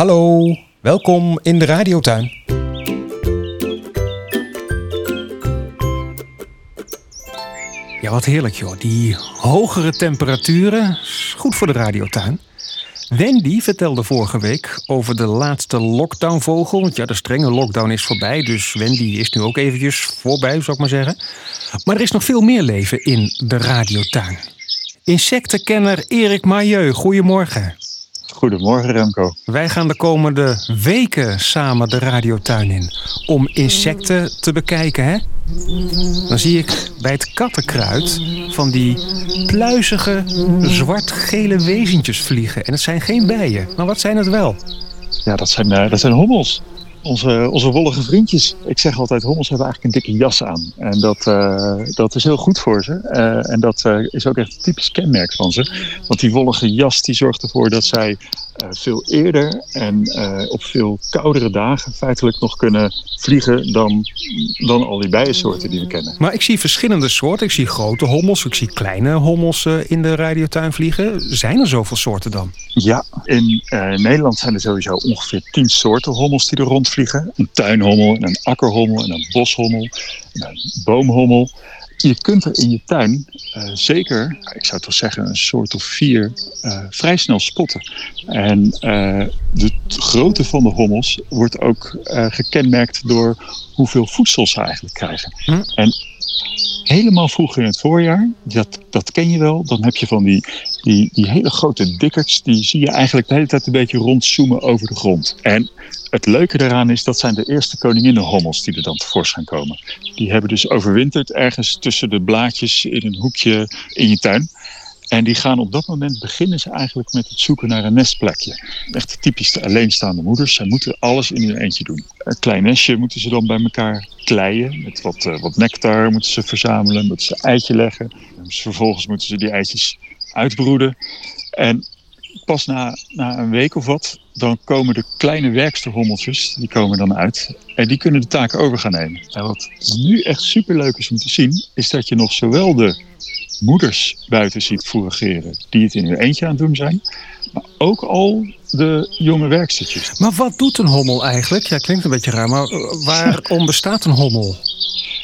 Hallo, welkom in de radiotuin. Ja, wat heerlijk joh. Die hogere temperaturen goed voor de radiotuin. Wendy vertelde vorige week over de laatste lockdownvogel. Want ja, de strenge lockdown is voorbij. Dus Wendy is nu ook eventjes voorbij, zou ik maar zeggen. Maar er is nog veel meer leven in de radiotuin. Insectenkenner Erik Mailleu, goedemorgen. Goedemorgen Remco. Wij gaan de komende weken samen de radiotuin in om insecten te bekijken. Hè? Dan zie ik bij het kattenkruid van die pluizige zwart-gele wezentjes vliegen. En het zijn geen bijen, maar wat zijn het wel? Ja, dat zijn, uh, dat zijn hommels onze, onze wollige vriendjes. Ik zeg altijd, hommels hebben eigenlijk een dikke jas aan. En dat, uh, dat is heel goed voor ze. Uh, en dat uh, is ook echt een typisch kenmerk van ze. Want die wollige jas die zorgt ervoor dat zij veel eerder en op veel koudere dagen feitelijk nog kunnen vliegen dan, dan al die bijensoorten die we kennen. Maar ik zie verschillende soorten. Ik zie grote hommels, ik zie kleine hommels in de radiotuin vliegen. Zijn er zoveel soorten dan? Ja, in Nederland zijn er sowieso ongeveer tien soorten hommels die er rond vliegen. Een tuinhommel, een akkerhommel, en een boshommel, een boomhommel. Je kunt er in je tuin uh, zeker, ik zou toch zeggen, een soort of vier uh, vrij snel spotten. En uh, de grootte van de hommels wordt ook gekenmerkt door hoeveel voedsel ze eigenlijk krijgen. Hm? En helemaal vroeg in het voorjaar, dat, dat ken je wel, dan heb je van die, die, die hele grote dikkerts, die zie je eigenlijk de hele tijd een beetje rondzoomen over de grond. En het leuke daaraan is, dat zijn de eerste koninginnenhommels die er dan tevoorschijn komen. Die hebben dus overwinterd ergens tussen de blaadjes in een hoekje in je tuin. En die gaan op dat moment beginnen ze eigenlijk met het zoeken naar een nestplekje. Echt typisch de alleenstaande moeders. Zij moeten alles in hun eentje doen. Een klein nestje moeten ze dan bij elkaar kleien. Met wat, uh, wat nectar moeten ze verzamelen. Moeten ze eitje leggen. Vervolgens moeten ze die eitjes uitbroeden. En pas na, na een week of wat, dan komen de kleine werksterhommeltjes, die komen dan uit. En die kunnen de taak over gaan nemen. En wat nu echt superleuk is om te zien, is dat je nog zowel de moeders buiten ziet fourageren, die het in hun eentje aan het doen zijn, maar ook al de jonge werkstertjes. Maar wat doet een hommel eigenlijk? Ja, klinkt een beetje raar, maar waarom bestaat een hommel?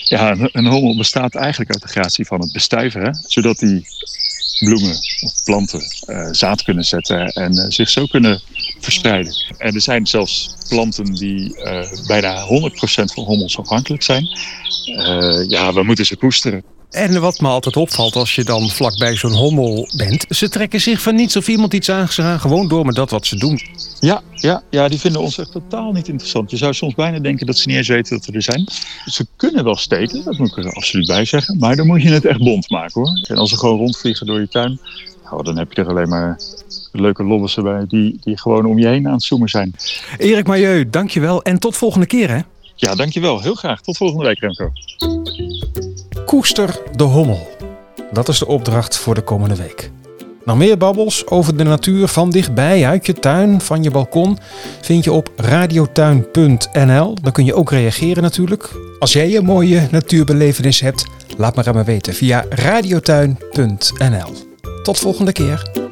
Ja, een, een hommel bestaat eigenlijk uit de gratie van het bestuiveren, zodat die bloemen of planten uh, zaad kunnen zetten en uh, zich zo kunnen verspreiden. En er zijn zelfs planten die uh, bijna 100% van hommels afhankelijk zijn. ja, we moeten ze koesteren. En wat me altijd opvalt als je dan vlakbij zo'n hommel bent, ze trekken zich van niets of iemand iets aan. Ze gaan gewoon door met dat wat ze doen. Ja, ja, ja, die vinden ons echt totaal niet interessant. Je zou soms bijna denken dat ze niet eens weten dat we er zijn. Ze kunnen wel steken, dat moet ik er absoluut bij zeggen. Maar dan moet je het echt bond maken hoor. En als ze gewoon rondvliegen door je tuin, nou, dan heb je er alleen maar leuke lollissen bij die, die gewoon om je heen aan het zoomen zijn. Erik Mailleu, dankjewel en tot volgende keer hè. Ja, dankjewel. Heel graag. Tot volgende week Remco. Koester de hommel. Dat is de opdracht voor de komende week. Nog meer babbels over de natuur van dichtbij, uit je tuin, van je balkon, vind je op radiotuin.nl. Dan kun je ook reageren natuurlijk. Als jij een mooie natuurbelevenis hebt, laat maar aan me weten via radiotuin.nl. Tot volgende keer.